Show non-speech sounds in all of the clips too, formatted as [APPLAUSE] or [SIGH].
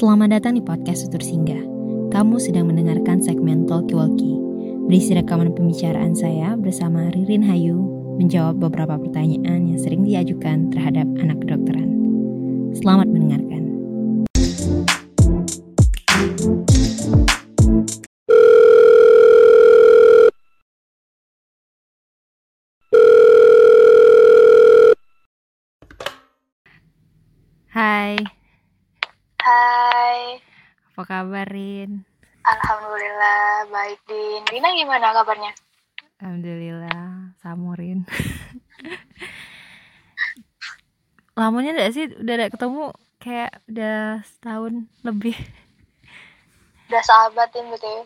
Selamat datang di podcast Tutur Singgah. Kamu sedang mendengarkan segmen Talkie Walkie. Berisi rekaman pembicaraan saya bersama Ririn Hayu menjawab beberapa pertanyaan yang sering diajukan terhadap anak kedokteran. Selamat mendengarkan. Dina gimana kabarnya? Alhamdulillah, Samurin. Lamanya enggak sih udah ada ketemu kayak udah setahun lebih. Udah sahabat Din betul.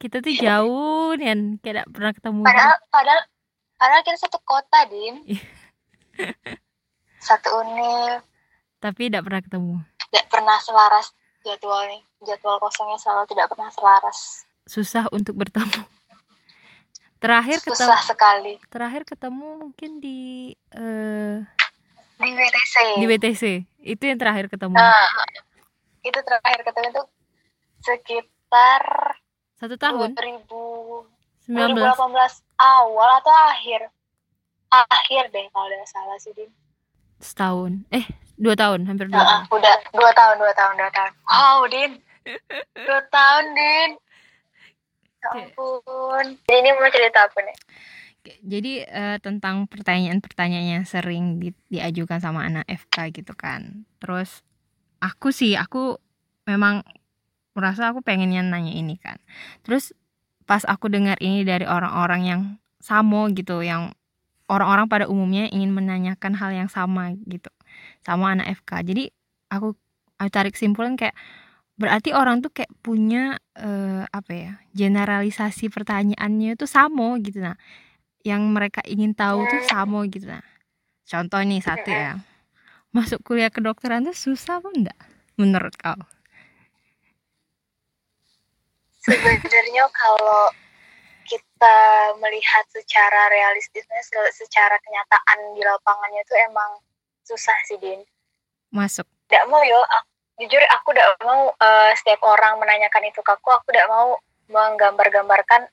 Kita tuh jauh nih, kayak gak pernah ketemu. Padahal, padahal, padahal kita satu kota Din. Iya. satu univ. Tapi gak pernah ketemu. Tidak pernah selaras jadwalnya. Jadwal kosongnya selalu tidak pernah selaras. Susah untuk bertemu. [LAUGHS] Terakhir ketemu, Susah sekali. terakhir ketemu mungkin di eh Di WTC. di BTC. Itu yang terakhir ketemu. Nah, itu terakhir ketemu itu sekitar Satu tahun, 2000, 19. 2018 awal atau akhir. Akhir deh kalau tidak salah sih Din. Setahun. Eh, dua tahun, hampir dua Heeh, tahun. udah dua tahun, dua tahun, dua tahun. Wow, Din. Dua tahun, Din. Ya ampun. Jadi ini mau cerita apa nih? Jadi eh, tentang pertanyaan-pertanyaan yang sering di- diajukan sama anak FK gitu kan. Terus aku sih aku memang merasa aku pengennya nanya ini kan. Terus pas aku dengar ini dari orang-orang yang samo gitu, yang orang-orang pada umumnya ingin menanyakan hal yang sama gitu sama anak FK. Jadi aku aku tarik kesimpulan kayak berarti orang tuh kayak punya eh, apa ya generalisasi pertanyaannya itu samo gitu. Nah yang mereka ingin tahu tuh sama gitu. Nah contoh nih satu ya. Masuk kuliah kedokteran tuh susah apa enggak menurut kau? Sebenarnya kalau kita melihat secara realistisnya, se- secara kenyataan di lapangannya itu emang susah sih, Din. masuk. Tidak mau yo, aku, jujur aku tidak mau eh, setiap orang menanyakan itu ke aku, aku tidak mau menggambar-gambarkan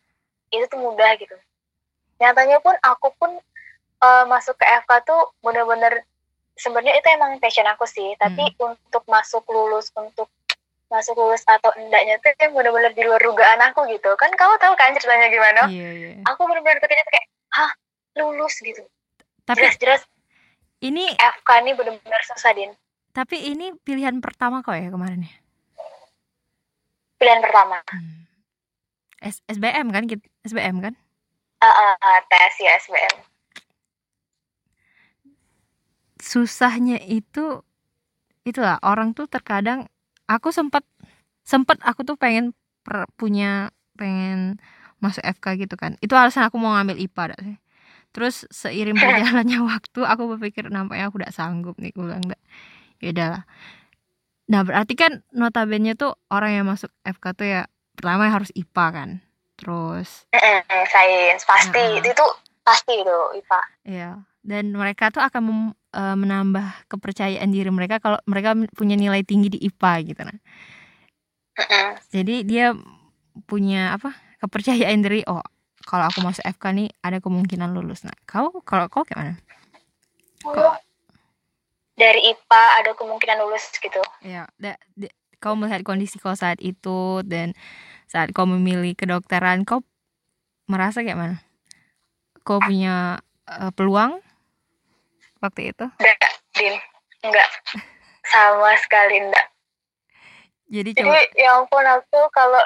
itu tuh mudah gitu. Nyatanya pun aku pun eh, masuk ke FK tuh bener-bener sebenarnya itu emang passion aku sih, tapi untuk masuk lulus untuk masuk lulus atau enggaknya tuh yang bener-bener di luar dugaan aku gitu. Kan kamu tahu kan ceritanya gimana? iya iya Aku bener-bener ketika kayak, hah lulus gitu. tapi Jelas-jelas ini FK ini bener-bener susah din. Tapi ini pilihan pertama kau ya kemarin ya Pilihan pertama. Hmm. S SBM kan SBM kan Ah, ah, tes ya SBM. susahnya itu itulah orang tuh terkadang aku sempat sempat aku tuh pengen per- punya pengen masuk FK gitu kan itu alasan aku mau ngambil IPA dah terus seiring [LAUGHS] berjalannya waktu aku berpikir nampaknya aku udah sanggup nih gue bilang dah ya udahlah nah berarti kan notabene tuh orang yang masuk FK tuh ya pertama harus IPA kan? Terus Mm-mm, sains pasti. Ah. itu pasti itu IPA. ya dan mereka tuh akan mem- eh, menambah kepercayaan diri mereka kalau mereka punya nilai tinggi di IPA gitu nah. Jadi dia punya apa? Kepercayaan diri oh kalau aku masuk FK nih ada kemungkinan lulus. Nah kau kalau kau kayak mana Dari IPA ada kemungkinan lulus gitu. ya da- da- kau melihat kondisi kau saat itu dan saat kau memilih kedokteran kau merasa kayak mana kau punya eh, peluang waktu itu Enggak, Din. Enggak. Sama sekali enggak. jadi Jadi coba ya ampun aku kalau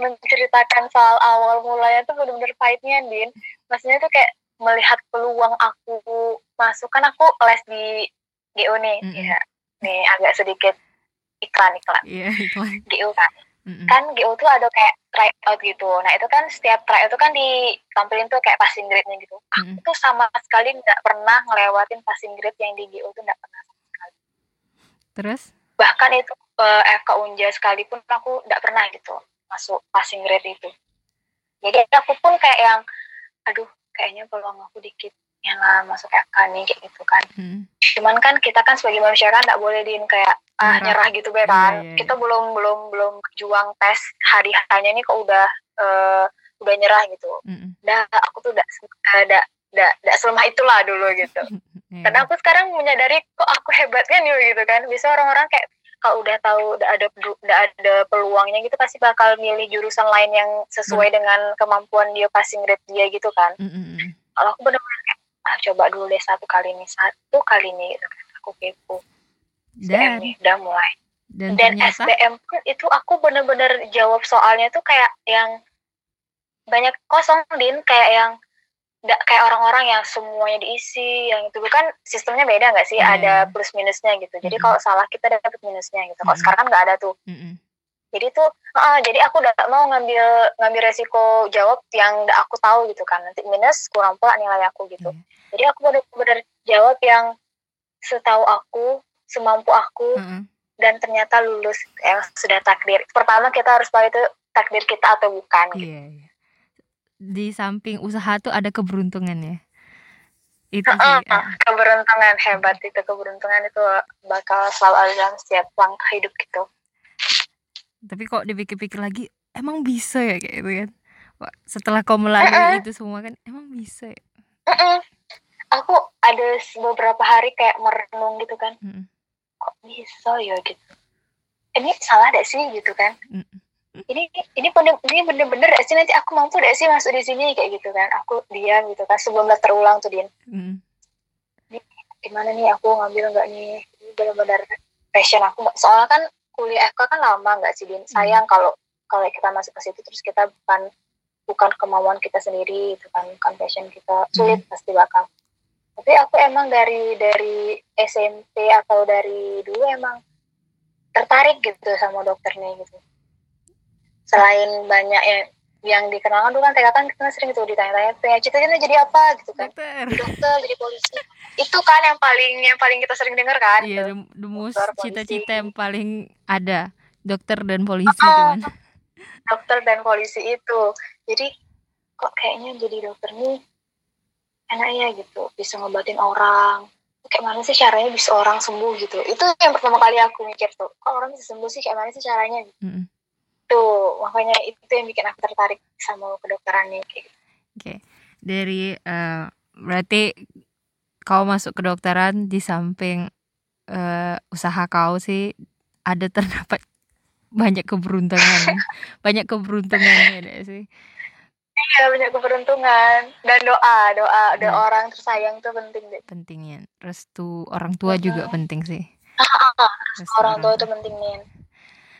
menceritakan soal awal mulanya tuh bener-bener pahitnya Din. Maksudnya tuh kayak melihat peluang aku masuk kan aku les di GU nih, Mm-mm. ya. Nih agak sedikit iklan-iklan iya iklan GU kan. Mm-mm. Kan GU tuh ada kayak try out gitu. Nah itu kan setiap try out tuh kan ditampilin tuh kayak passing grade-nya gitu. Mm-mm. Aku tuh sama sekali nggak pernah ngelewatin passing grade yang di GU tuh nggak pernah. terus Bahkan itu eh, FK Unja sekalipun aku nggak pernah gitu masuk passing grade itu. Jadi aku pun kayak yang, aduh kayaknya peluang aku dikit ya lah masuk FK nih kayak gitu kan Hmm. cuman kan kita kan sebagai manusia kan nggak boleh din kayak ah Nyerah. gitu kan Iya, iya, iya. kita belum belum belum juang tes hari hanya nih kok udah eh, udah nyerah gitu Mm-mm. dah aku tuh udah ada udah udah selemah itulah dulu gitu [LAUGHS] Iya. karena aku sekarang menyadari kok aku hebatnya nih gitu kan bisa orang-orang kayak kalau udah tahu udah ada udah ada peluangnya gitu pasti bakal milih jurusan lain yang sesuai dengan kemampuan dia passing rate dia gitu kan Mm-mm. kalau aku benar-benar ah coba dulu deh satu kali nih satu kali nih gitu kan. Aku kepo. SBM dan nih udah mulai. Dan dan ternyata? SBM pun itu aku bener-bener jawab soalnya tuh kayak yang banyak kosong din. Kayak yang nggak kayak orang-orang yang semuanya diisi yang itu. Kan sistemnya beda nggak sih? Iya, ada plus minusnya gitu. Jadi Mm-mm. kalau salah kita dapat minusnya gitu. Kalau Mm-mm. sekarang kan nggak ada tuh. Mm-mm. Jadi tuh ah, jadi aku udah mau ngambil ngambil resiko jawab yang nggak aku tahu gitu kan nanti minus kurang pula nilai aku gitu Iya. jadi aku bener-bener jawab yang setahu aku semampu aku Mm-mm. dan ternyata lulus yang sudah takdir. Pertama kita harus tahu itu takdir kita atau bukan. gitu. Iya, iya. Di samping usaha tuh ada keberuntungan ya. Itu sih. ah. keberuntungan hebat itu keberuntungan itu bakal selalu ada dalam setiap langkah hidup gitu. Tapi kok dipikir-pikir lagi, emang bisa ya kayak gitu kan? Setelah kau melalui itu semua kan, emang bisa ya? Mm-mm. Aku ada beberapa hari kayak merenung gitu kan, Mm-mm. kok bisa ya gitu. Ini salah gak sih gitu kan? Mm-mm. Ini ini bener ini bener-bener sih nanti aku mampu gak sih masuk di sini kayak gitu kan? Aku diam gitu kan sebelum daftar ulang tuh din. Mm-mm. gimana nih aku ngambil nggak nih ini benar-benar passion aku soalnya kan kuliah FK kan lama nggak sih Din? Sayang kalau kalau kita masuk ke situ terus kita bukan bukan kemauan kita sendiri itu kan bukan passion kita. Sulit pasti bakal. Tapi aku emang dari dari SMP atau dari dulu emang tertarik gitu sama dokternya gitu. Selain banyak yang yang dikenalkan dulu kan TK kan kita sering tuh ditanya-tanya "Punya cita-cita jadi apa? gitu kan. Dokter. jadi dokter jadi polisi. Itu kan yang paling yang paling kita sering dengar kan Iya, the, the most Dokter, polisi. cita-cita yang paling ada. Dokter dan polisi Oh, cuman. [LAUGHS] dokter dan polisi itu. Jadi kok kayaknya jadi dokter nih enak ya gitu bisa ngobatin orang. Kayak mana sih caranya bisa orang sembuh? gitu. Itu yang pertama kali aku mikir tuh. Kok orang bisa sembuh sih? Kayak mana sih caranya? Mm-mm. Tuh makanya itu yang bikin aku tertarik sama kedokteran nih kayak gitu. Oke. Dari eh, berarti kau masuk kedokteran di samping eh, usaha kau sih ada terdapat [LAUGHS] banyak keberuntungan. [LAUGHS] banyak keberuntungannya deh sih. iya banyak keberuntungan dan doa doa doa Hmm. orang tersayang tuh penting deh Pentingnya. Restu orang tua juga penting sih. Restu orang tua itu penting nih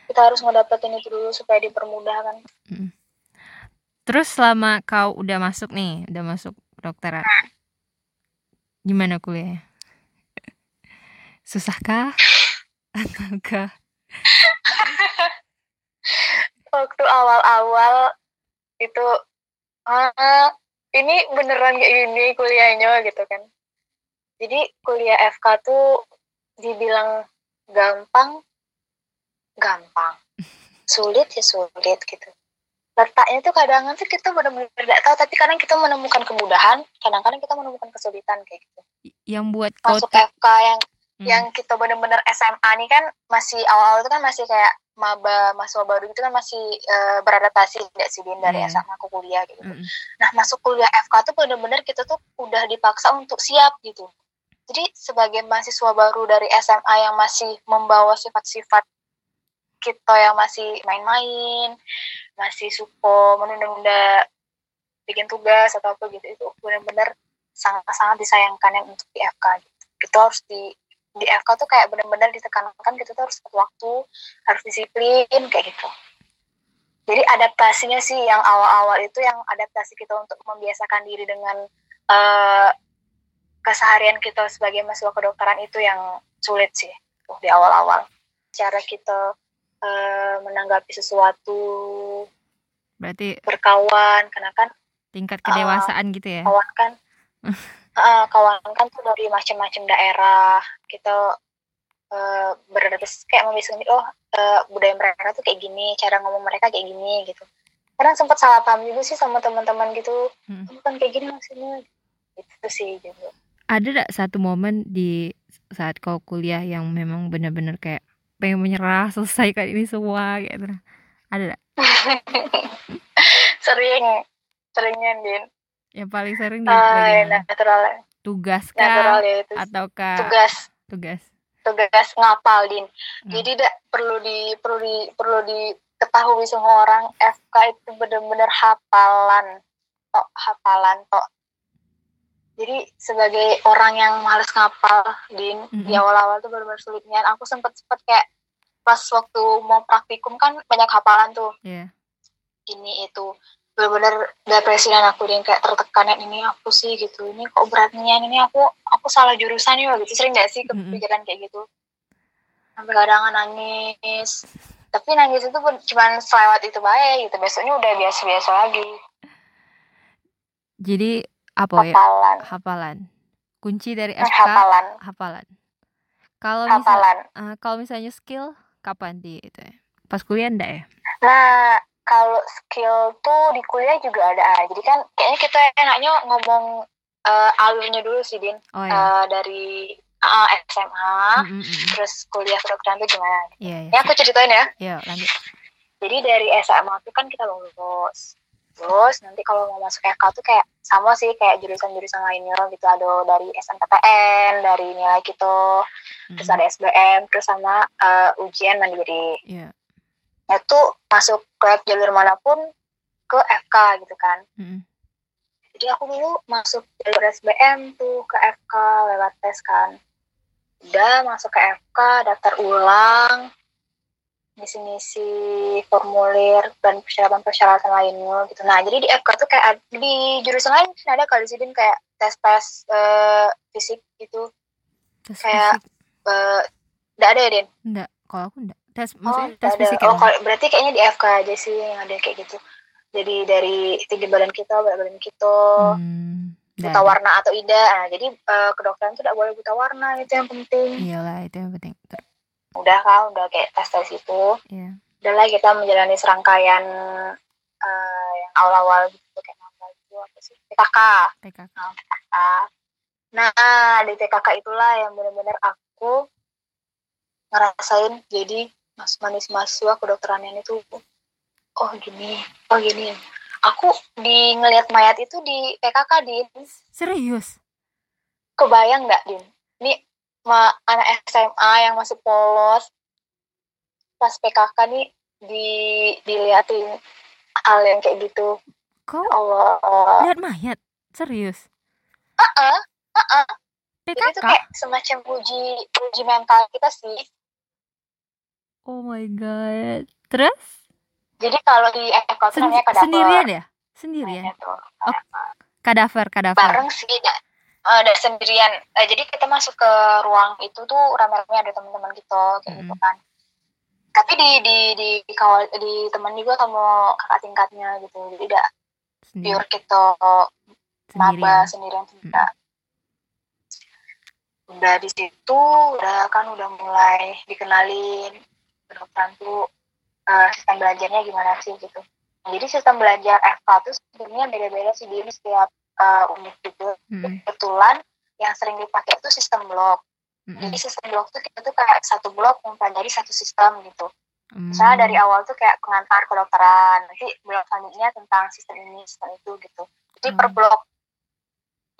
kita harus ngedapetin itu dulu supaya dipermudah kan Terus selama kau udah masuk nih, udah masuk kedokteran. Gimana kuliahnya? Susahkah? Ataukah? waktu awal-awal itu ah ini beneran kayak gini kuliahnya gitu kan jadi kuliah FK tuh dibilang gampang gampang sulit ya sulit gitu letaknya tuh kadang tuh kita benar-benar tidak tahu tapi kadang kita menemukan kemudahan kadang-kadang kita menemukan kesulitan kayak gitu Yang buat masuk tuh- FK yang Hmm. yang kita bener-bener SMA nih kan masih awal-awal itu kan masih kayak maba mahasiswa baru itu kan masih eh, beradaptasi nggak sih Din dari Iya. SMA ke kuliah gitu. Mm-mm. Nah masuk kuliah FK tuh bener-bener kita tuh udah dipaksa untuk siap gitu. Jadi sebagai mahasiswa baru dari SMA yang masih membawa sifat-sifat kita yang masih main-main, masih suko menunda-nunda bikin tugas atau apa gitu itu bener-bener sangat-sangat disayangkan yang untuk di FK gitu. Kita harus di di FK tuh kayak bener-bener ditekankan kita tuh harus waktu, harus disiplin kayak gitu. Jadi adaptasinya sih yang awal-awal itu yang adaptasi kita untuk membiasakan diri dengan eh, keseharian kita sebagai mahasiswa kedokteran itu yang sulit sih di awal-awal. Cara kita eh, menanggapi sesuatu, berarti berkawan, karena kan tingkat kedewasaan gitu ya. kawan kan [LAUGHS] eh, kawan kan tuh dari macam-macam daerah kita eh, beradaptasi kayak membiasakan oh eh, budaya mereka tuh kayak gini cara ngomong mereka kayak gini gitu. Kadang sempat salah paham juga sih sama teman-teman gitu. Hmm. bukan kayak gini maksudnya. Itu sih gitu. Ada gak satu momen di saat kau kuliah yang memang benar-benar kayak pengen menyerah selesaikan ini semua gitu. Ada gak? [LAUGHS] sering seringnya din. Yang paling sering di uh, bagian natural. Tugas natural kah ya itu. ataukah tugas. Tugas. Tugas ngapal din. Hmm. jadi tidak perlu di perlu di perlu diketahui semua orang FK itu benar-benar hafalan. Tok hafalan tok jadi sebagai orang yang males ngapal din di Mhm. awal-awal tuh benar-benar sulitnya aku sempet sempet kayak pas waktu mau praktikum kan banyak hafalan tuh. Iya. ini itu benar-benar depresi dan aku yang kayak tertekan "Ya, ini aku sih gitu ini kok beratnya ini aku aku salah jurusan ya gitu. Sering gak sih kepikiran kayak gitu? Sampai kadang nangis. Tapi nangis itu pun cuman selewat itu baik gitu besoknya udah biasa-biasa lagi. Jadi apa ya? Hafalan. Hafalan. Kunci dari Hmm, FK hafalan. hafalan. Kalau misal hafalan. eh, kalau misalnya skill kapan di itu ya? Pas kuliah enggak ya? Nah kalau skill tuh di kuliah juga ada ah. jadi kan kayaknya kita enaknya ngomong eh, alurnya dulu sih din. Oh ya Eh, dari ah, SMA Mm, mm, mm. terus kuliah kedokteran tuh gimana? Iya ini iya aku ceritain ya. Iya, lanjut. Jadi dari SMA tuh kan kita lulus terus nanti kalau mau masuk FK tuh kayak sama sih kayak jurusan-jurusan lainnya gitu. Ada dari SNPTN dari nilai gitu. Terus Mm, ada SBM terus sama eh, ujian mandiri. Iya. Itu masuk ke jalur mana pun ke FK gitu kan. Mm, mm. jadi aku dulu masuk jalur SBM tuh ke FK lewat tes kan. Udah masuk ke FK daftar ulang ngisi-ngisi formulir dan persyaratan-persyaratan lainnya gitu. Nah, jadi di FK tuh kayak ad- di jurusan lain ada kali sih Din, kayak tes-tes eh, fisik gitu. tes Kayak- fisik Eh, Nggak ada ya, Din? enggak kalau aku enggak tes Oh, maksudnya nggak tes ada. fisik Oh, kalau- berarti kayaknya di FK aja sih yang ada kayak gitu. Jadi dari tinggi badan kita, berat badan kita, Hmm, enggak buta ada. warna atau tidak. Nah, jadi eh, kedokteran tuh tidak boleh buta warna, itu yang penting. iyalah itu yang penting Ter- Udah kan, udah kayak tes-tes itu. iya. Udahlah kita menjalani serangkaian eh, yang awal-awal gitu kayak apa itu apa sih? TKK PKK TKK nah di TKK itulah yang benar-benar aku ngerasain jadi mas manis mahasiswa kedokteran yang itu oh gini oh gini. Aku di ngelihat mayat itu di PKK din. Serius? Kebayang nggak din? Ini ma anak SMA yang masih polos. Pas PKK nih di diliatin hal yang kayak gitu. Kau Allah. lihat mayat? Serius? Heeh, heeh. jadi itu PKK kayak semacam uji uji mental kita sih. Oh my god. Terus? Jadi kalau di itu Sen- sendirian ya? Sendirian? Tuh. kadaver kadaver. Bareng sih eh, dari sendirian. Eh, jadi kita masuk ke ruang itu tuh rame-rame ada teman-teman kita kayak gitu Mm-mm. kan. Tapi di di di, di kawal di teman juga sama kakak tingkatnya gitu. Jadi tidak pure kita maba sendirian. tidak udah di situ udah kan udah mulai dikenalin kedokteran tuh eh, sistem belajarnya gimana sih gitu. Nah, jadi sistem belajar FK tuh sebenarnya beda-beda sih di setiap eh, unit gitu Mm-mm, kebetulan yang sering dipakai itu sistem blok mm-mm, jadi sistem blok tuh kita tuh kayak satu blok mempelajari satu sistem gitu. Mm. misalnya dari awal tuh kayak pengantar kedokteran nanti blok selanjutnya tentang sistem ini sistem itu gitu. Jadi per Hmm. blok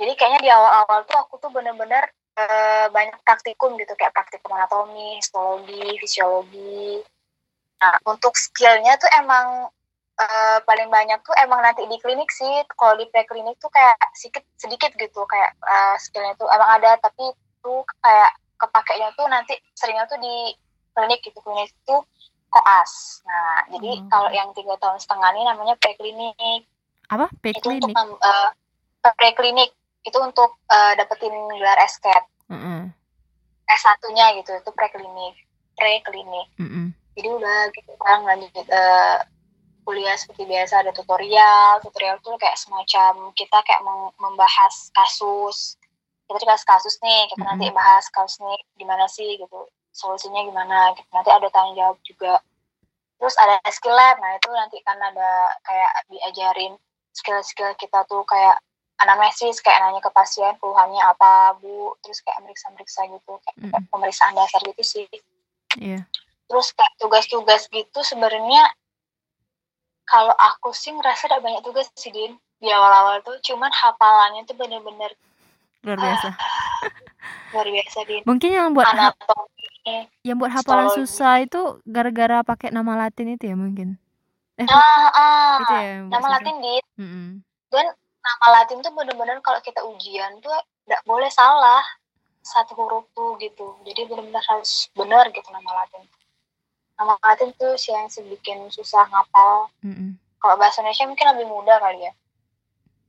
jadi kayaknya di awal-awal tuh aku tuh bener-bener eh, banyak praktikum gitu kayak praktikum anatomi histologi fisiologi. Nah untuk skillnya tuh emang eh, paling banyak tuh emang nanti di klinik sih. Kalau di preklinik tuh kayak sedikit sedikit gitu. Kayak eh, skillnya tuh emang ada tapi tuh kayak kepakainya tuh nanti seringnya tuh di klinik gitu. Klinik itu koas. Nah jadi Oh. kalau yang tiga tahun setengah ini namanya preklinik. Apa? Itu untuk preklinik? mem- eh, preklinik. Itu untuk eh, dapetin gelar SCAT Mm-mm, S1-nya gitu itu preklinik. Preklinik. Mm-mm. jadi udah gitu kan lanjut eh, kuliah seperti biasa ada tutorial. Tutorial tuh kayak semacam kita kayak mem- membahas kasus. Kita dikasih kasus nih kita nanti bahas kasus nih gimana sih gitu. Solusinya gimana gitu. Nanti ada tanggung jawab juga. Terus ada skill lab. Nah itu nanti kan ada kayak diajarin skill-skill kita tuh kayak anamnesis kayak nanya ke pasien keluhannya apa bu? Terus kayak meriksa-meriksa gitu kayak Mm-mm. pemeriksaan dasar gitu sih. Iya. terus kayak tugas-tugas gitu sebenarnya kalau aku sih ngerasa ada banyak tugas sih din di awal-awal tuh cuman hafalannya tuh bener-bener Luar biasa. [LAUGHS] luar biasa din Mungkin yang buat anatomi yang buat hafalan susah itu gara-gara pakai nama Latin itu ya mungkin. Eh, ah, ah. itu ya nama susah. latin din Mm-mm. nama latin tuh bener-bener kalau kita ujian tuh nggak boleh salah satu huruf tuh gitu jadi bener-bener harus bener gitu nama latin nama latin tuh sih yang sebikin susah ngapal Mm-mm. kalau bahasa Indonesia mungkin lebih mudah kali ya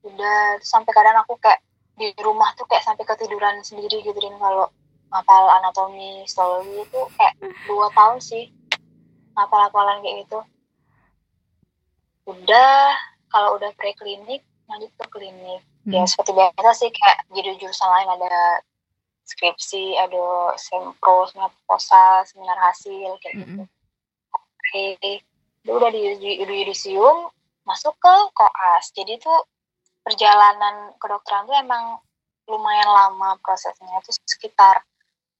udah sampai kadang aku kayak di rumah tuh kayak sampai ketiduran sendiri gitu kalau ngapal anatomi histologi itu kayak dua tahun sih ngapal-hafalan kayak gitu udah kalau udah preklinik lanjut ke klinik ya Mm. seperti biasa sih kayak jadi jurusan lain ada skripsi ada sempro seminar proposal seminar hasil kayak gitu Mm-mm. Oke, itu udah di, di, di yudisium masuk ke koas. Jadi tuh perjalanan kedokteran tuh emang lumayan lama prosesnya itu sekitar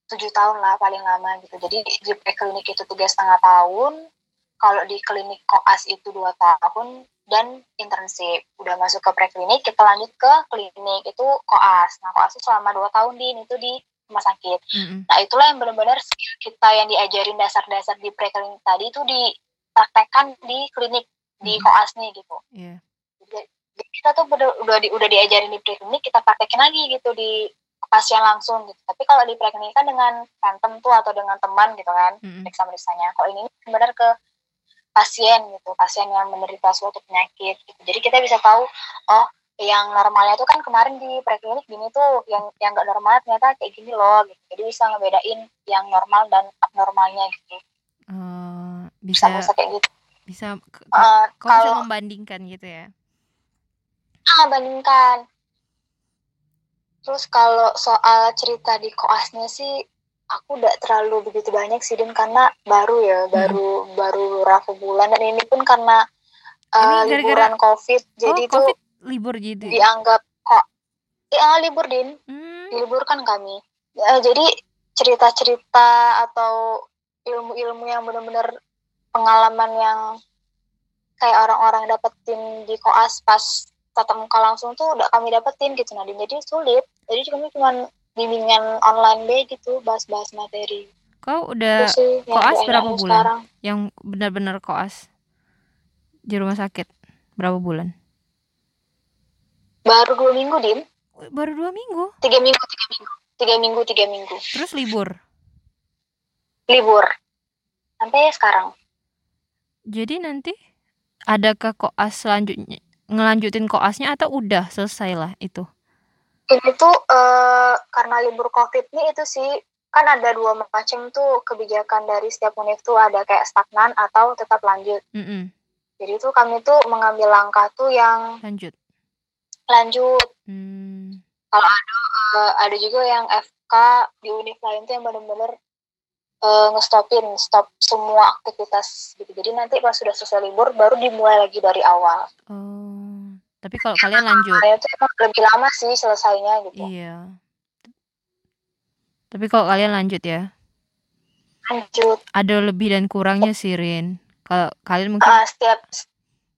tujuh tahun lah paling lama gitu. Jadi di preklinik itu tiga setengah tahun, kalau di klinik koas itu dua tahun dan internship. Udah masuk ke preklinik, kita lanjut ke klinik itu koas. Nah koas itu selama dua tahun din itu di rumah sakit. Mm-mm. Nah itulah yang benar-benar kita yang diajarin dasar-dasar di preklinik tadi itu dipraktekkan di klinik di Mhm. koas nih gitu. Iya. Jadi kita tuh udah di, udah diajarin di preklinik kita praktekin lagi gitu di pasien langsung gitu. Tapi kalau di preklinik kan dengan phantom tuh atau dengan teman gitu kan Mm-mm. periksa-periksanya. Kalau ini benar ke pasien gitu, pasien yang menderita suatu penyakit gitu. Jadi kita bisa tahu oh yang normalnya tuh kan kemarin di preklinik gini tuh yang yang nggak normal ternyata kayak gini loh gitu. Jadi bisa ngebedain yang normal dan abnormalnya gitu. Eh, Bisa bisa bisa kayak gitu. bisa k- k- Eh, kau bisa kalau membandingkan gitu ya. ah bandingkan terus kalau soal cerita di koasnya sih aku udah terlalu begitu banyak sih Din karena baru ya baru baru beberapa bulan dan ini pun karena Ini gara-gara- liburan covid jadi oh, tuh COVID libur gitu. ya? dianggap kok ya libur din Hmm. diliburkan kami Ya, jadi cerita-cerita atau ilmu-ilmu yang benar-benar pengalaman yang kayak orang-orang dapetin di koas pas tatap muka langsung tuh udah kami dapetin gitu Nadine jadi sulit jadi kami cuma bimbingan online deh gitu bahas-bahas materi Kau udah sih koas berapa bulan? sekarang yang benar-benar koas di rumah sakit berapa bulan? Baru dua minggu din Baru dua minggu. tiga minggu tiga minggu tiga minggu tiga minggu Terus libur. libur sampai sekarang Jadi nanti ada ke koas selanjutnya ngelanjutin koasnya atau udah selesai lah itu? ini tuh eh, karena libur covid nih itu sih kan ada dua macam tuh kebijakan dari setiap univ tuh ada kayak stagnan atau tetap lanjut Mm-mm, jadi tuh kami tuh mengambil langkah tuh yang lanjut. Lanjut. Hmm, Eh, ada juga yang FK di univ lain tuh yang bener-bener eh, ngestopin stop semua aktivitas gitu. Jadi nanti pas sudah selesai libur baru dimulai lagi dari awal. Oh, tapi kalau kalian lanjut, Kayaknya tuh emang lebih lama sih selesainya gitu. Iya. Tapi kalau kalian lanjut ya, lanjut. Ada lebih dan kurangnya sih Rin. Kalau kalian mungkin Eh, setiap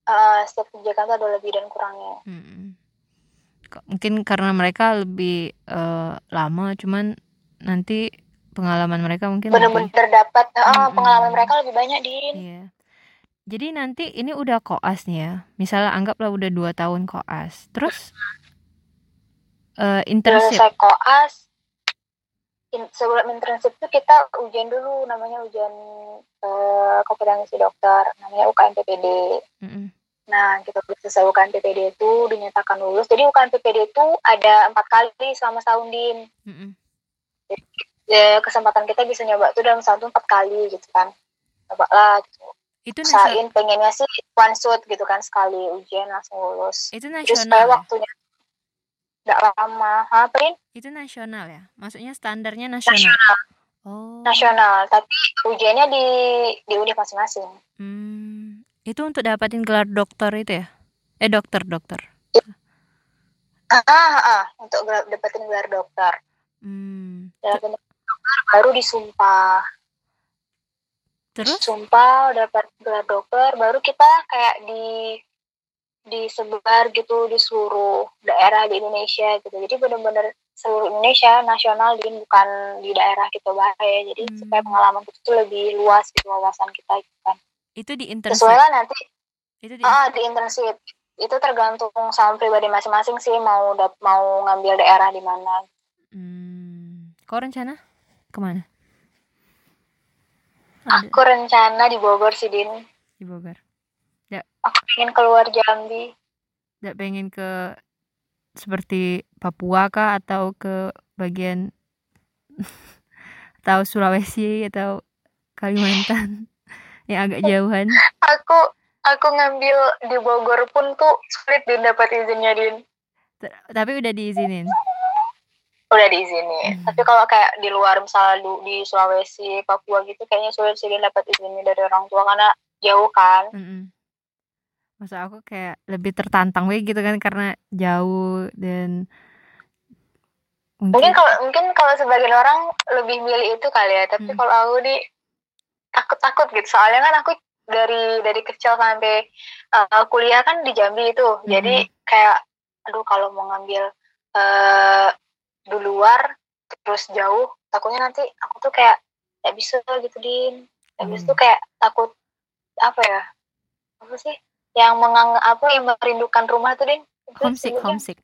eh, setiap kebijakan tuh ada lebih dan kurangnya. K- mungkin karena mereka lebih eh, lama, cuman nanti pengalaman mereka mungkin lebih. bener-bener dapat eh, Mm-mm. pengalaman mereka lebih banyak din Iya. Jadi nanti ini udah koas nih ya. Misalnya anggaplah udah dua tahun koas. Terus eh internship. selesai koas in- sebelum internship tuh kita ujian dulu namanya ujian eh, kompetensi dokter namanya UKM PPD Mm-mm. Nah kita selesai UKM PPD itu dinyatakan lulus jadi UKM PPD itu ada empat kali selama setahun din Mm-mm. ya, kesempatan kita bisa nyoba tuh dalam satu empat kali gitu kan coba lah gitu Itu nasional. usahain pengennya sih one shot gitu kan sekali ujian langsung lulus Itu terus supaya nasional. Ya? waktunya nggak lama ha Prin? Itu nasional ya. Maksudnya standarnya nasional. nasional Oh. nasional tapi ujiannya di di univ masing-masing Hmm. Itu untuk dapatin gelar dokter itu ya? Eh dokter dokter. ah, ah, ah, untuk gelar, dapetin gelar dokter Hmm. dapetin dokter baru disumpah Terus? sumpah dapat gelar dokter baru kita kayak di disebar gitu di seluruh daerah di Indonesia gitu jadi benar-benar seluruh Indonesia nasional din bukan di daerah kita bahaya jadi Hmm. supaya pengalaman kita tuh lebih luas gitu wawasan kita gitu kan Itu di sesuai internship. lah nanti Itu di ah di internship itu tergantung sama pribadi masing-masing sih mau mau ngambil daerah di mana Hmm. Kau rencana ke mana? Ada aku rencana di Bogor sih din di Bogor. aku ingin keluar Jambi Tidak pengen ke seperti Papua kah atau ke bagian [LAUGHS] atau Sulawesi atau Kalimantan yang agak jauhan. aku aku ngambil di Bogor pun tuh sulit din dapat izinnya din T- Tapi udah diizinin. udah diizinin Hmm. tapi kalau kayak di luar misalnya di Sulawesi Papua gitu kayaknya sulit sih din dapat izinnya dari orang tua karena jauh kan Mm-mm. Maksud aku kayak lebih tertantang we gitu kan karena jauh dan mungkin mungkin kalau mungkin kalau sebagian orang lebih milih itu kali ya tapi Hmm. kalau aku nih takut takut gitu soalnya kan aku dari dari kecil sampai uh, kuliah kan di Jambi itu jadi kayak aduh kalau mau ngambil uh, di luar terus jauh takutnya nanti aku tuh kayak nggak bisa gitu din habis Hmm. itu kayak takut apa ya apa sih yang mengang apa yang merindukan rumah tuh din homesick sebutnya? homesick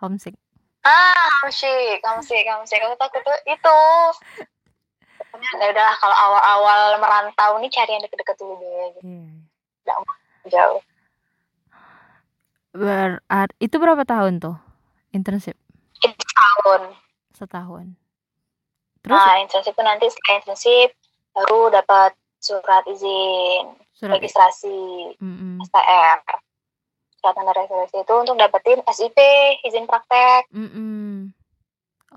homesick Ah, homesick, homesick, homesick. Aku takut tuh itu. Ya udahlah kalau awal-awal merantau nih cari yang deket-deket dulu deh, gitu. Iya. jauh. Berat, itu berapa tahun tuh internship Itu tahun. setahun terus Nah, internship itu nanti setelah internship baru dapat surat izin surat registrasi Mm-mm. STR. Surat tanda registrasi itu untuk dapetin SIP, izin praktek. Mm-mm.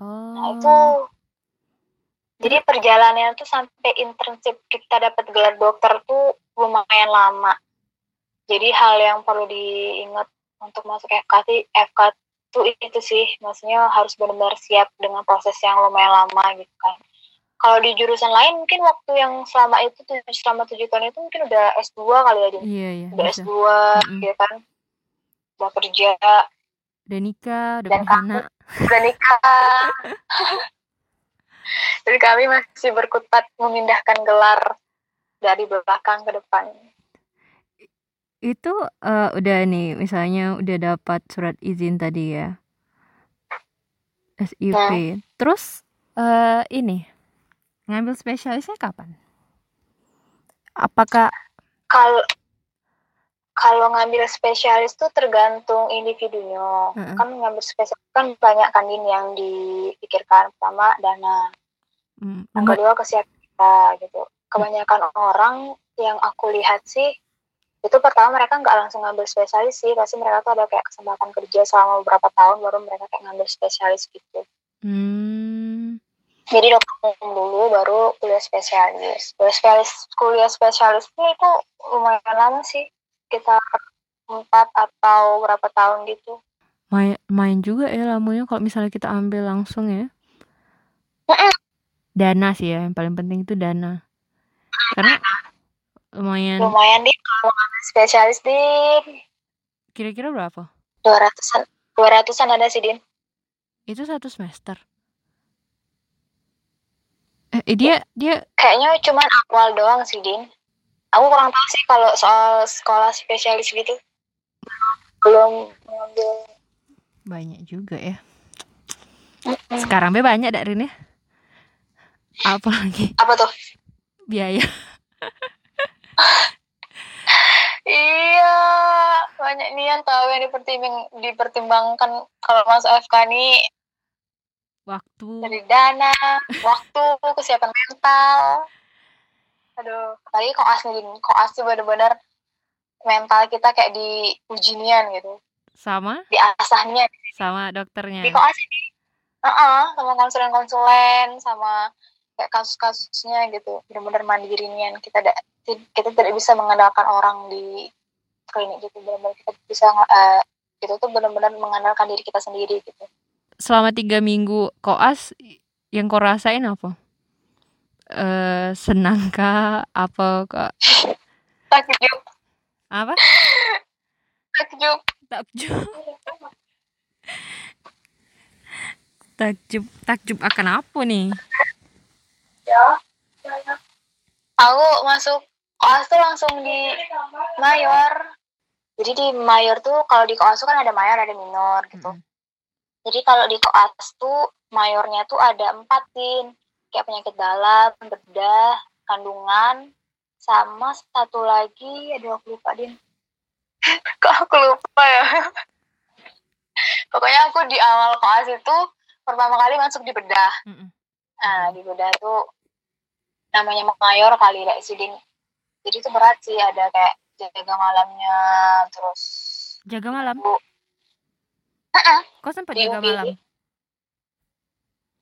oh Nah, itu jadi perjalanannya tuh sampai internship kita dapat gelar dokter tuh lumayan lama. Jadi hal yang perlu diingat untuk masuk FK sih, FK tuh itu sih, maksudnya harus benar-benar siap dengan proses yang lumayan lama gitu kan. Kalau di jurusan lain mungkin waktu yang selama itu tuh selama tujuh tahun itu mungkin udah S2 kali ya, Din. iya iya udah bisa S2 Mm-mm. gitu kan. Udah kerja, udah nikah udah Dan punya anak udah nikah. [LAUGHS] Jadi kami masih berkutat memindahkan gelar dari belakang ke depan. itu eh, udah nih misalnya udah dapat surat izin tadi ya SIP Nah. terus eh ini ngambil spesialisnya kapan apakah Kalau kalau ngambil spesialis tuh tergantung individunya. Heeh. Kan ngambil spesialis kan banyak kan yang dipikirkan. Pertama dana, mm, yang kedua kesiapan kita gitu. Kebanyakan orang yang aku lihat sih itu pertama mereka nggak langsung ngambil spesialis sih, pasti mereka tuh ada kayak kesempatan kerja selama beberapa tahun baru mereka kayak ngambil spesialis gitu. hmm, Jadi dokter dulu baru kuliah spesialis. Kuliah spesialis, kuliah spesialisnya itu lumayan lama sih, kita empat atau berapa tahun gitu. main main juga ya lamanya kalau misalnya kita ambil langsung ya. Dana sih ya yang paling penting itu dana karena lumayan Lumayan deh kalau spesialis di kira-kira berapa dua ratusan, dua ratusan ada sih din. itu satu semester eh dia dia Kayaknya cuman awal doang sih din. Aku kurang tahu sih kalau soal sekolah spesialis gitu. Belum mengambil. banyak juga ya sekarang be banyak dak Rin ya apalagi Apa tuh? biaya. Iya, banyak nih yang tahu yang dipertimbang, dipertimbangkan. Kalau masuk FK nih waktu. dari dana, waktu, kesiapan mental. Aduh, tadi koas nih, koas tuh bener-bener mental kita kayak di ujian gitu, sama? Diasah nian. Sama di dokternya koas ini. Heeh, sama konsulen-konsulen, sama kayak kasus-kasusnya gitu, bener-bener mandiri nian. Kita da- kita tidak bisa mengandalkan orang di klinik gitu, bener-bener kita bisa eh, itu tuh benar-benar mengandalkan diri kita sendiri gitu. Selama tiga minggu koas yang kau rasain apa? Eh senang kah? Apa kak? [LAUGHS] Takjub. Apa? Takjub. Takjub. [LAUGHS] Takjub takjub akan apa nih aku masuk koas tuh langsung di mayor. Jadi di mayor tuh kalau di koas tuh kan ada mayor ada minor gitu. Mm-mm. jadi kalau di koas tuh mayornya tuh ada empat tin. Kayak penyakit dalam bedah kandungan sama satu lagi aduh aku lupa din. [LAUGHS] Kok aku lupa ya? [LAUGHS] Pokoknya aku di awal koas itu pertama kali masuk di bedah. Mm-mm. Nah, di bedah tuh namanya mayor kali ya Din. Jadi itu berat sih, ada kayak jaga malamnya, terus jaga malam Bu. kau sempat Di jaga UGD. malam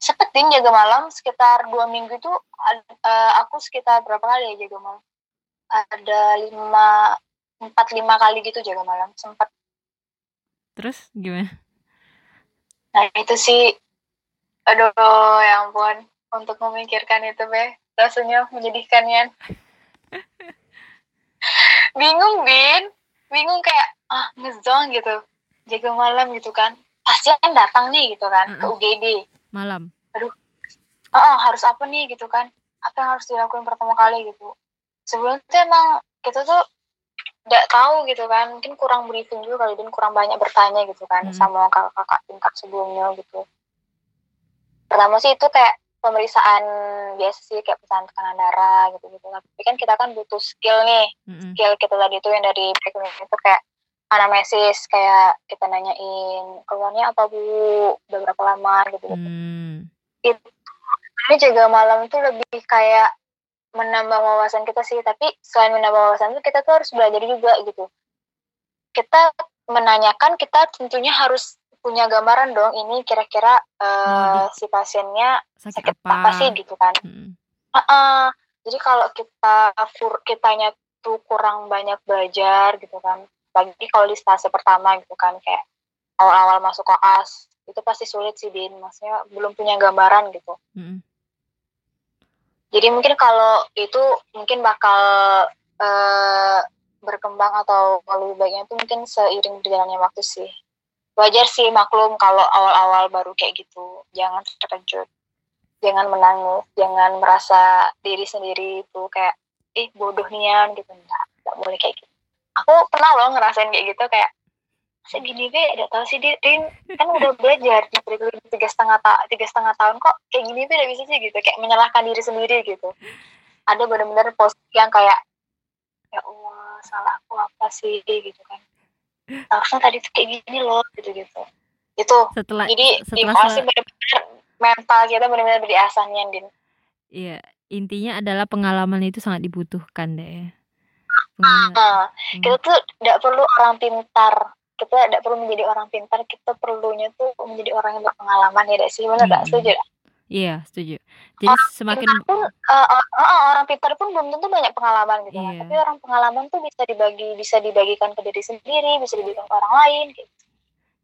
sepetin jaga malam sekitar dua minggu itu eh, aku sekitar berapa kali ya jaga malam? Ada lima, empat lima kali gitu jaga malam sempat. terus gimana Nah itu sih, aduh ya ampun, untuk memikirkan itu be, rasanya menyedihkan ya. bingung bin. Bingung kayak ah ngezong gitu. Jaga malam gitu kan. Pasien datang nih gitu kan ke Mm-mm. UGD malam. Oh, oh, harus apa nih gitu kan. Apa yang harus dilakukan pertama kali gitu. Sebelum itu emang kita tuh tidak tahu gitu kan. Mungkin kurang briefing juga kali dan kurang banyak bertanya gitu kan Mm-mm. sama kakak-kakak tingkat sebelumnya gitu. Pertama sih itu kayak pemeriksaan biasa sih kayak pemeriksaan tekanan darah gitu gitu tapi kan kita kan butuh skill nih. Mm-mm. skill kita tadi itu yang dari background itu kayak anamnesis kayak kita nanyain keluarnya apa bu? Udah berapa lama gitu gitu Hmm. ini jaga malam itu lebih kayak menambah wawasan kita sih. Tapi selain menambah wawasan itu kita tuh harus belajar juga gitu. Kita menanyakan kita tentunya harus punya gambaran dong ini kira-kira eh, si pasiennya sakit, sakit apa, apa sih gitu kan. Mm-mm. Heeh. jadi kalau kita kur kitanya tuh kurang banyak belajar gitu kan. Bagi kalau di stase pertama gitu kan kayak awal-awal masuk koas itu pasti sulit sih din. Maksudnya belum punya gambaran gitu. Mm-mm. jadi mungkin kalau itu mungkin bakal eh, berkembang atau lebih baiknya itu mungkin seiring berjalannya waktu sih wajar sih maklum kalau awal-awal baru kayak gitu. Jangan terkejut. Jangan menangis. Jangan merasa diri sendiri itu kayak ih bodoh nian gitu. Enggak enggak boleh kayak gitu. Aku pernah loh ngerasain kayak gitu kayak segini be? Udah tahu sih Din kan udah belajar di tiga setengah ta tiga setengah tahun. Kok kayak gini be? Udah bisa sih gitu. Kayak menyalahkan diri sendiri gitu. Ada benar-benar posisi yang kayak ya Allah salahku apa sih? gitu kan harusnya tadi tuh kayak gini loh gitu gitu. Itu setelah jadi di setelah kelas sih sel- benar-benar mental kita benar-benar diasah nih Din. Iya, intinya adalah pengalaman itu sangat dibutuhkan deh. Nah, Hmm. kita tuh tidak perlu orang pintar. Kita tidak perlu menjadi orang pintar kita perlunya tuh menjadi orang yang berpengalaman ya sih? Benar nggak? Hmm. setuju Iya, setuju. Jadi semakin pintar pun eh, eh, eh, orang pintar pun belum tentu banyak pengalaman gitu kan Iya. tapi orang pengalaman tuh bisa dibagi bisa dibagikan ke diri sendiri bisa dibagikan ke orang lain gitu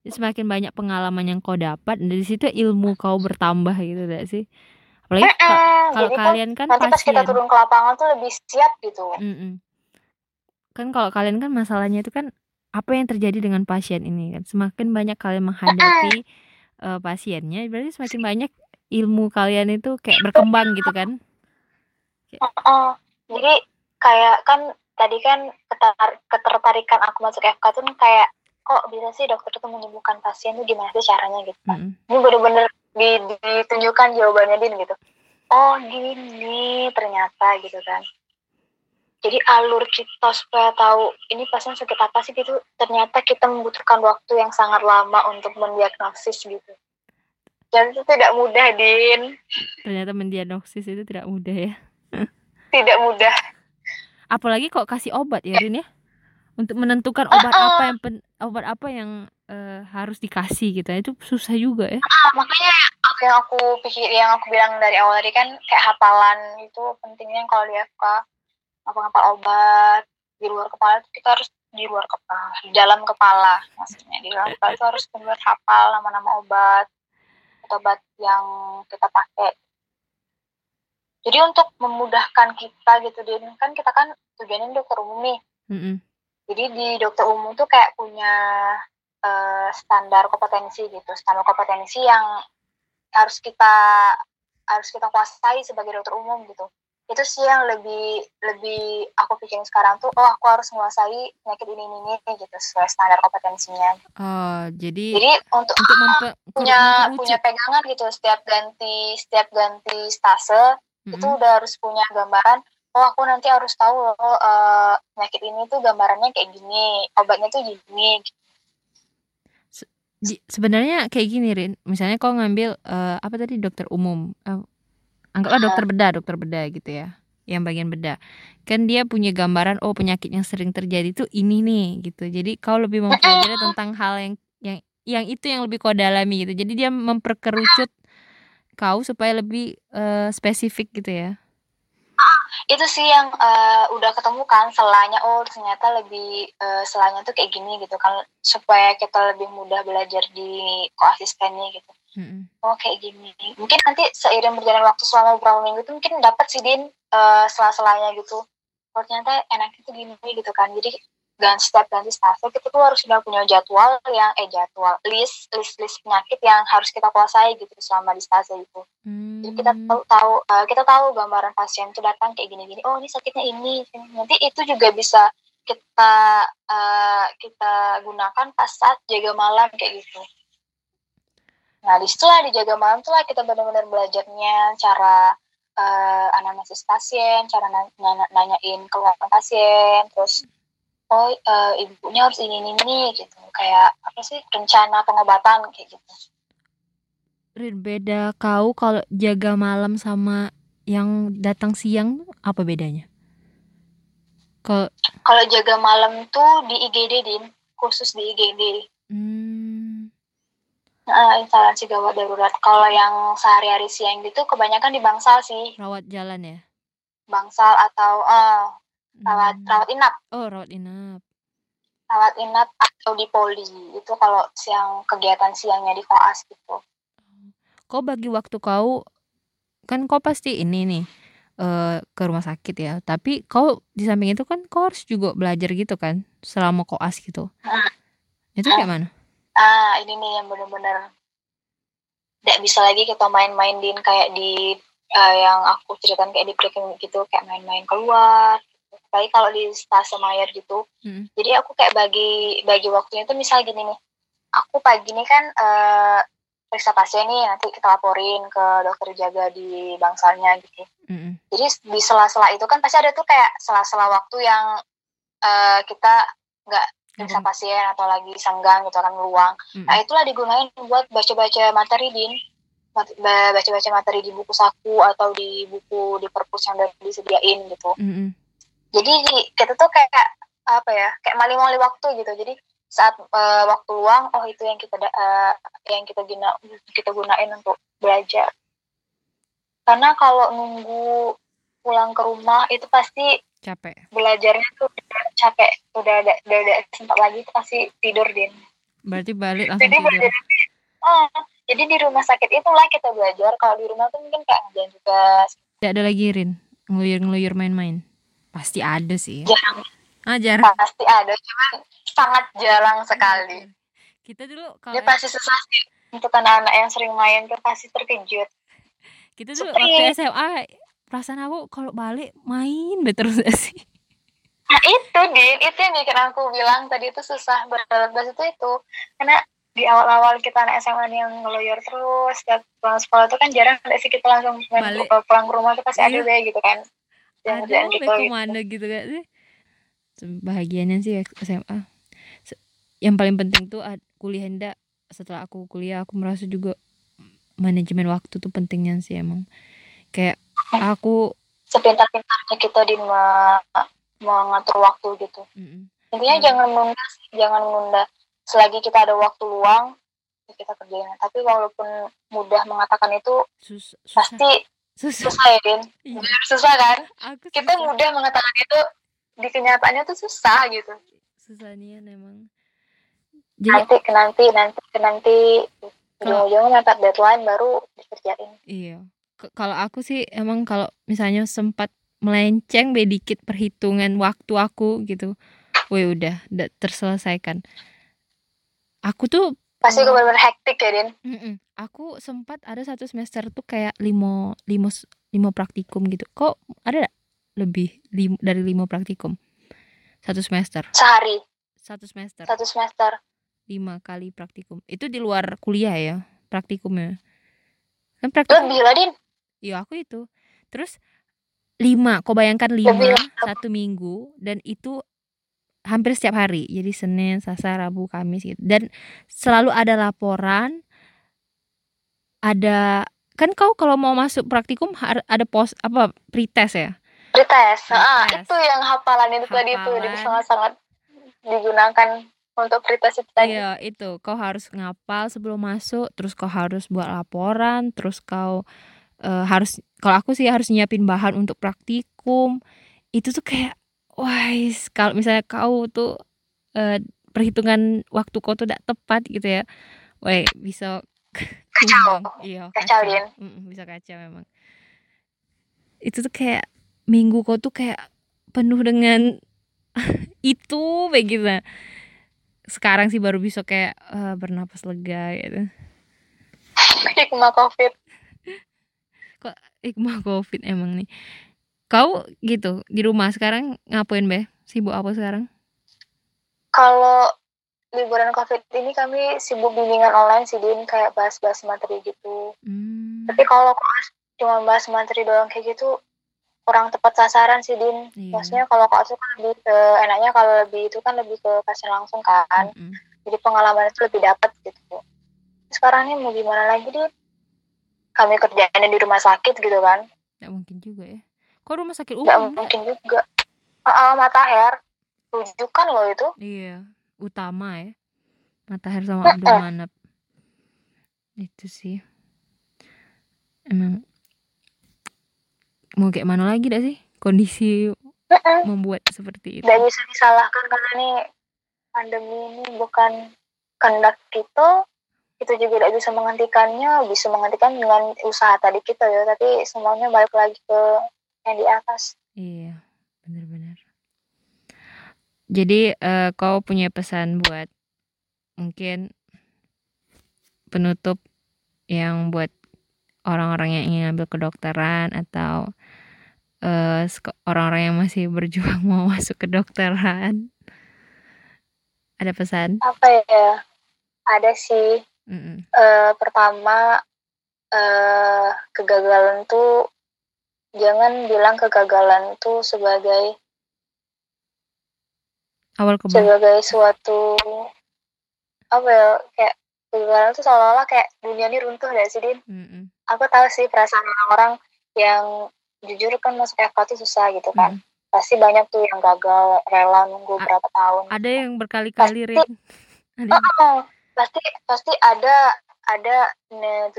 semakin banyak pengalaman yang kau dapat dari situ ilmu kau bertambah gitu gak sih? Apalagi ka- Mm-mm, kalau jadi kan kalian kan nanti pas kita pasien. turun ke lapangan tuh lebih siap gitu Mm-mm. Kan kalau kalian kan masalahnya itu kan apa yang terjadi dengan pasien ini kan semakin banyak kalian menghadapi eh, pasiennya berarti semakin banyak ilmu kalian itu kayak berkembang gitu kan? Heeh. jadi kayak kan tadi kan ketar- ketertarikan aku masuk FK tuh kayak kok bisa sih dokter tuh menyembuhkan pasien tuh gimana sih caranya? gitu. Mm-mm. ini bener-bener di- ditunjukkan jawabannya din gitu. Oh gini ternyata gitu kan. Jadi alur kita supaya tahu ini pasien sakit apa sih gitu ternyata kita membutuhkan waktu yang sangat lama untuk mendiagnosis gitu dan itu tidak mudah din. Ternyata mendiagnosis itu tidak mudah ya. Tidak mudah. Apalagi kok kasih obat ya Rin ya? Untuk menentukan obat Uh-uh. apa yang pen- obat apa yang eh, harus dikasih gitu itu susah juga ya. Ah, makanya apa yang aku pikir yang aku bilang dari awal tadi kan kayak hafalan itu pentingnya kalau di FK ngapal-ngapal obat di luar kepala itu kita harus di luar kepala di dalam kepala maksudnya. Di dalam kepala itu harus benar hafal nama-nama obat obat yang kita pakai. Jadi untuk memudahkan kita gitu din kan kita kan tujuannya dokter umum nih. Mm -mm. jadi di dokter umum tuh kayak punya uh, standar kompetensi gitu. Standar kompetensi yang harus kita harus kita kuasai sebagai dokter umum gitu itu sih yang lebih lebih aku pikirin sekarang tuh oh aku harus menguasai penyakit ini ini ini gitu sesuai standar kompetensinya. Oh jadi jadi untuk, untuk [LAUGHS] mempe, punya punya pegangan gitu setiap ganti setiap ganti stase mm-hmm. itu udah harus punya gambaran oh aku nanti harus tahu loh uh, penyakit ini tuh gambarannya kayak gini obatnya tuh gini. Se sebenarnya kayak gini Rin. Misalnya kau ngambil uh, apa tadi dokter umum uh, anggaplah dokter bedah dokter bedah gitu ya yang bagian bedah. Kan dia punya gambaran oh penyakit yang sering terjadi itu ini nih gitu. Jadi kau lebih mempelajari tentang hal yang yang yang itu yang lebih kau dalami gitu. Jadi dia memperkerucut kau supaya lebih uh, spesifik gitu ya. Itu sih yang uh, udah ketemu kan selanya oh ternyata lebih uh, selanya tuh kayak gini gitu kan supaya kita lebih mudah belajar di koasistennya gitu Mm-hmm. Oh kayak gini. Mungkin nanti seiring berjalan waktu selama beberapa minggu itu mungkin dapat sih din uh, sela-selanya gitu. Oh ternyata enaknya tuh gini gitu kan. Jadi ganti step ganti staff kita tuh harus sudah punya jadwal yang eh jadwal list list list penyakit yang harus kita kuasai gitu selama di stase itu. Hmm. Jadi kita tahu tahu uh, kita tahu gambaran pasien itu datang kayak gini-gini. Oh ini sakitnya ini. Nanti itu juga bisa kita uh, kita gunakan pas saat jaga malam kayak gitu. Nah, di situlah dijaga malam tuh lah kita benar-benar belajarnya cara uh, anamnesis pasien, cara nanya, nanyain keluarga pasien, terus oh uh, ibunya harus ini ini ini gitu. Kayak apa sih rencana pengobatan kayak gitu. Rin, beda kau kalau jaga malam sama yang datang siang apa bedanya? Kalau kalau jaga malam tuh di IGD din, khusus di IGD. Hmm uh, instalasi gawat darurat. Kalau yang sehari-hari siang gitu kebanyakan di bangsal sih. Rawat jalan ya? Bangsal atau uh, rawat hmm. rawat inap. Oh, rawat inap. Rawat inap atau di poli. Itu kalau siang kegiatan siangnya di koas gitu. Kau bagi waktu kau kan kau pasti ini nih uh, ke rumah sakit ya. Tapi kau di samping itu kan kau harus juga belajar gitu kan selama koas gitu. Hmm. Itu kayak mana? Ah ini nih yang benar-benar tidak bisa lagi kita main-main din kayak di uh, yang aku ceritakan kayak di breaking gitu kayak main-main keluar tapi kalau di stase mayor gitu hmm. jadi aku kayak bagi bagi waktunya itu misal gini nih aku pagi ini kan uh, periksa pasien nih nanti kita laporin ke dokter jaga di bangsalnya gitu hmm. jadi di sela-sela itu kan pasti ada tuh kayak sela-sela waktu yang uh, kita nggak periksa pasien atau lagi senggang gitu kan luang. Mm. Nah itulah digunakan buat baca-baca materi din, baca-baca materi di buku saku atau di buku di perpus yang udah disediain gitu. Mm -hmm. Jadi kita tuh kayak apa ya, kayak maling-maling waktu gitu. Jadi saat uh, waktu luang, oh itu yang kita uh, yang kita guna kita gunain untuk belajar. Karena kalau nunggu pulang ke rumah itu pasti capek. Belajarnya tuh capek. Udah ada udah ada sempat lagi tuh pasti tidur din. Berarti balik langsung jadi tidur. belajar, oh, jadi di rumah sakit itulah kita belajar. Kalau di rumah tuh mungkin kayak ngerjain tugas. Tidak ada lagi Rin. Ngeluyur ngeluyur main-main. Pasti ada sih. Jarang. Ah jarang pasti ada cuman sangat jarang sekali. Kita dulu kalau dia pasti susah sih. Untuk anak-anak yang sering main tuh pasti terkejut. Kita dulu waktu SMA perasaan aku kalau balik main terus sih? Nah itu din. Itu yang bikin aku bilang tadi itu susah beradaptasi itu itu. Karena di awal-awal kita anak SMA yang ngeloyor terus setiap pulang sekolah itu kan jarang ada sih kita langsung balik. pulang ke rumah tuh pasti iya. ada deh gitu kan. Yang ada gitu, gitu. gitu kan sih? Bahagianya sih SMA yang paling penting tuh kuliah hendak setelah aku kuliah aku merasa juga manajemen waktu tuh pentingnya sih emang. Kayak aku sepintar-pintarnya kita di mengatur waktu gitu. Mm-hmm. intinya mm-hmm. jangan nunda jangan nunda. Selagi kita ada waktu luang ya kita kerjain. Tapi walaupun mudah mengatakan itu Sus- susah. pasti susah, susah ya Din. Iya. susah kan? Aku kita susah. mudah mengatakan itu di kenyataannya tuh susah gitu. Susah nih emang. Jadi nanti ke nanti nanti. Ke nanti ujung-ujungnya mepet deadline baru dikerjain. Iya kalau aku sih emang kalau misalnya sempat melenceng be dikit perhitungan waktu aku gitu woi udah udah terselesaikan. Aku tuh pasti uh, benar hektik ya Din. Mm -mm. aku sempat ada satu semester tuh kayak limo limo limo praktikum gitu. Kok ada gak lebih lim, dari lima praktikum? Satu semester. Sehari. Satu semester. Satu semester. Lima kali praktikum. Itu di luar kuliah ya praktikumnya? Kan praktikum lebih lah din iya aku itu terus lima kau bayangkan lima satu minggu dan itu hampir setiap hari jadi senin selasa rabu kamis gitu dan selalu ada laporan ada kan kau kalau mau masuk praktikum ada pos apa pretest ya pretest, pretest. Ah, itu yang hafalan itu hafalan. tadi itu jadi sangat sangat digunakan untuk pretest itu tadi. Iya, itu. Kau harus ngapal sebelum masuk, terus kau harus buat laporan, terus kau uh, harus kalau aku sih harus nyiapin bahan untuk praktikum. Itu tuh kayak wah, kalau misalnya kau tuh uh, perhitungan waktu kau tuh tidak tepat gitu ya. Wah, bisa [LAUGHS] kacau. Iya, kacau, kacau. Mm bisa kacau memang. Itu tuh kayak minggu kau tuh kayak penuh dengan [LAUGHS] itu begitu sekarang sih baru bisa kayak uh, bernapas lega gitu [LAUGHS] hikmah covid kok hikmah covid emang nih. Kau gitu di rumah sekarang ngapain be? Sibuk apa sekarang? Kalau liburan covid ini kami sibuk bimbingan online sih din. Kayak bahas-bahas materi gitu. Hmm. tapi kalau cuma bahas materi doang kayak gitu kurang tepat sasaran sih din. Iya. maksudnya kalau kelas kan lebih ke enaknya kalau lebih itu kan lebih ke kasih langsung kan. Mm -hmm. jadi pengalaman itu lebih dapat gitu. Sekarang ini mau gimana lagi din kami kerjanya di rumah sakit gitu kan. Nggak mungkin juga ya. Kok rumah sakit umum? nggak mungkin juga. Uh, uh, Matahir rujukan loh itu. Iya utama ya. Matahir sama Abdul Manap. Itu sih. Emang mau kayak mana lagi dah sih kondisi uh-uh. membuat seperti itu. Tidak bisa disalahkan karena ini pandemi ini bukan kehendak kita, kita juga tidak bisa menghentikannya, bisa menghentikan dengan usaha tadi kita ya, tapi semuanya balik lagi ke yang di atas. Iya, benar-benar. Jadi uh, kau punya pesan buat mungkin penutup yang buat orang-orang yang ingin ambil kedokteran atau eh, orang-orang yang masih berjuang [LAUGHS] mau masuk kedokteran? Ada pesan? Apa ya? Ada sih mm -mm. Uh, pertama uh, kegagalan tuh jangan bilang kegagalan tuh sebagai awal sebagai suatu apa ya kayak kegagalan tuh seolah-olah kayak dunia ini runtuh gak sih din mm -mm aku tahu sih perasaan orang-orang yang jujur kan masuk FK itu susah gitu kan. Hmm. Pasti banyak tuh yang gagal rela nunggu A berapa tahun. Ada yang berkali-kali pasti, [LAUGHS] ada oh, pasti pasti ada ada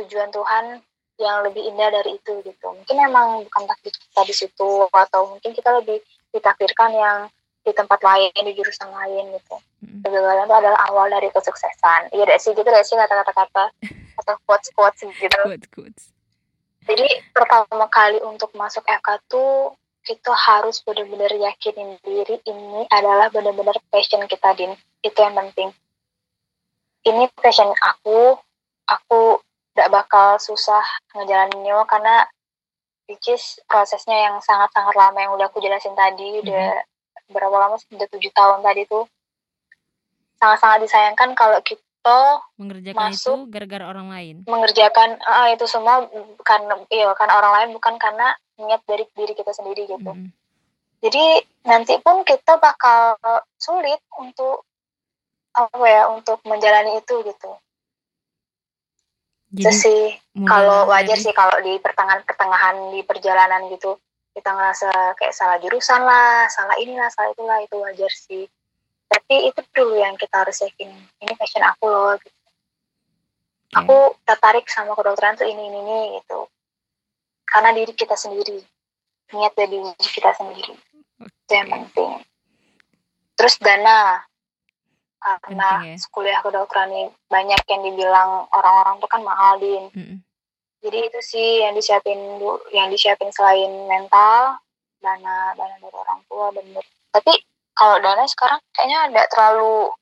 tujuan Tuhan yang lebih indah dari itu gitu. Mungkin emang bukan takdir kita di situ atau mungkin kita lebih ditakdirkan yang di tempat lain di jurusan lain gitu. Hmm. Kegagalan itu adalah awal dari kesuksesan. Iya deh sih gitu deh sih kata-kata kata atau quotes quotes gitu quotes, quotes. jadi pertama kali untuk masuk FK tuh kita harus benar-benar yakinin diri ini adalah benar-benar passion kita din itu yang penting ini passion aku aku tidak bakal susah ngejalaninnya karena which is prosesnya yang sangat-sangat lama yang udah aku jelasin tadi mm-hmm. udah berapa lama sudah tujuh tahun tadi tuh sangat-sangat disayangkan kalau kita mengerjakan masuk, itu gara-gara orang lain mengerjakan uh, itu semua karena iya karena orang lain bukan karena niat dari diri kita sendiri gitu mm. jadi nanti pun kita bakal sulit untuk apa ya untuk menjalani itu gitu. Jadi, sih kalau wajar sih kalau di pertengahan pertengahan di perjalanan gitu kita ngerasa kayak salah jurusan lah salah inilah salah itulah itu wajar sih. Tapi itu dulu yang kita harus yakin ini passion aku loh gitu. Okay. aku tertarik sama kedokteran tuh ini ini ini gitu. Karena diri kita sendiri niat dari diri kita sendiri. Okay. itu yang penting. Terus dana karena Penting ya. kuliah kedokteran ini banyak yang dibilang orang-orang tuh kan mahal din. Mm-mm. jadi itu sih yang disiapin yang disiapin selain mental dana dana dari orang tua bener. Tapi kalau dana sekarang kayaknya tidak terlalu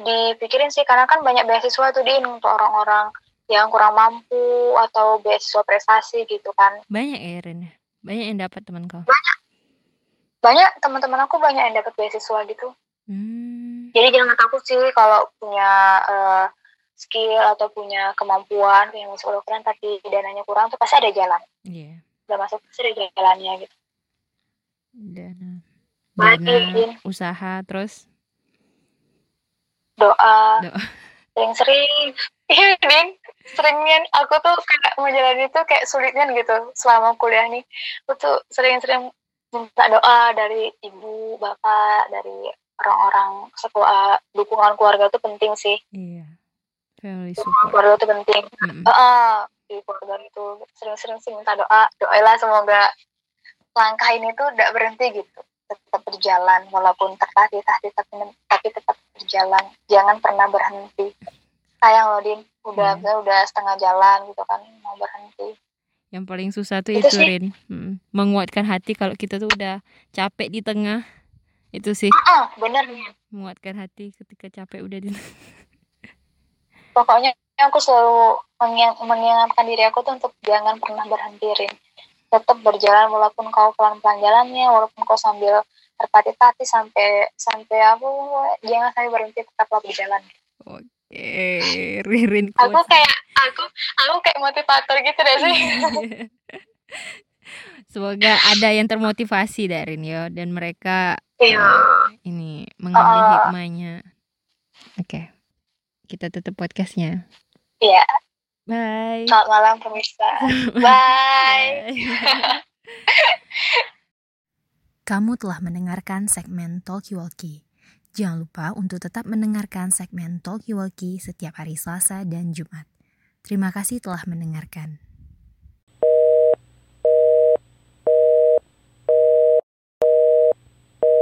dipikirin sih karena kan banyak beasiswa tuh din untuk orang-orang yang kurang mampu atau beasiswa prestasi gitu kan. Banyak ya Rin? Banyak yang dapat teman kau? Banyak teman-teman aku banyak yang dapat beasiswa gitu. Hmm. Jadi jangan takut sih kalau punya eh, skill atau punya kemampuan punya masuk kedokteran tapi dananya kurang tuh pasti ada jalan. Iya. Udah masuk pasti ada jalannya gitu. Dana. Dana usaha terus? Doa. Doa. [LAUGHS] sering-sering iya Din. Seringnya aku tuh kayak menjalani itu kayak sulitnya gitu selama kuliah nih. Aku tuh sering-sering minta doa dari ibu bapak dari orang-orang sekolah dukungan keluarga tuh penting sih. Iya. Family support. keluarga tuh penting. Mm-mm. Heeh, di keluarga itu sering-sering sih minta doa doailah semoga langkah ini tuh tidak berhenti gitu. Tetap berjalan walaupun tertatih-tatih tapi, tapi tetap berjalan. Jangan pernah berhenti. Sayang loh din. Udah Hmm. udah setengah jalan gitu kan mau berhenti. Yang paling susah tuh Itu itu. Rin Mm. menguatkan hati kalau kita tuh udah capek di tengah itu sih. Ah bener. Nih menguatkan hati ketika capek udah di [LAUGHS] pokoknya aku selalu mengingat- mengingatkan diri aku tuh untuk jangan pernah berhenti Rin. Tetap berjalan walaupun kau pelan-pelan jalannya walaupun kau sambil tertatih-tatih sampai sampai apa jangan sampai berhenti tetaplah berjalan. Eh Rin aku quotes. kayak aku aku kayak motivator gitu deh sih [LAUGHS] [LAUGHS] Semoga ada yang termotivasi dari ya dan mereka iya ini mengambil Ah. hikmahnya. Oke. Kita tutup podcastnya. iya Bye. selamat malam pemirsa [LAUGHS] bye [LAUGHS] Kamu telah mendengarkan segmen Talkie Walkie. Jangan lupa untuk tetap mendengarkan segmen Talkie Walkie setiap hari Selasa dan Jumat. Terima kasih telah mendengarkan.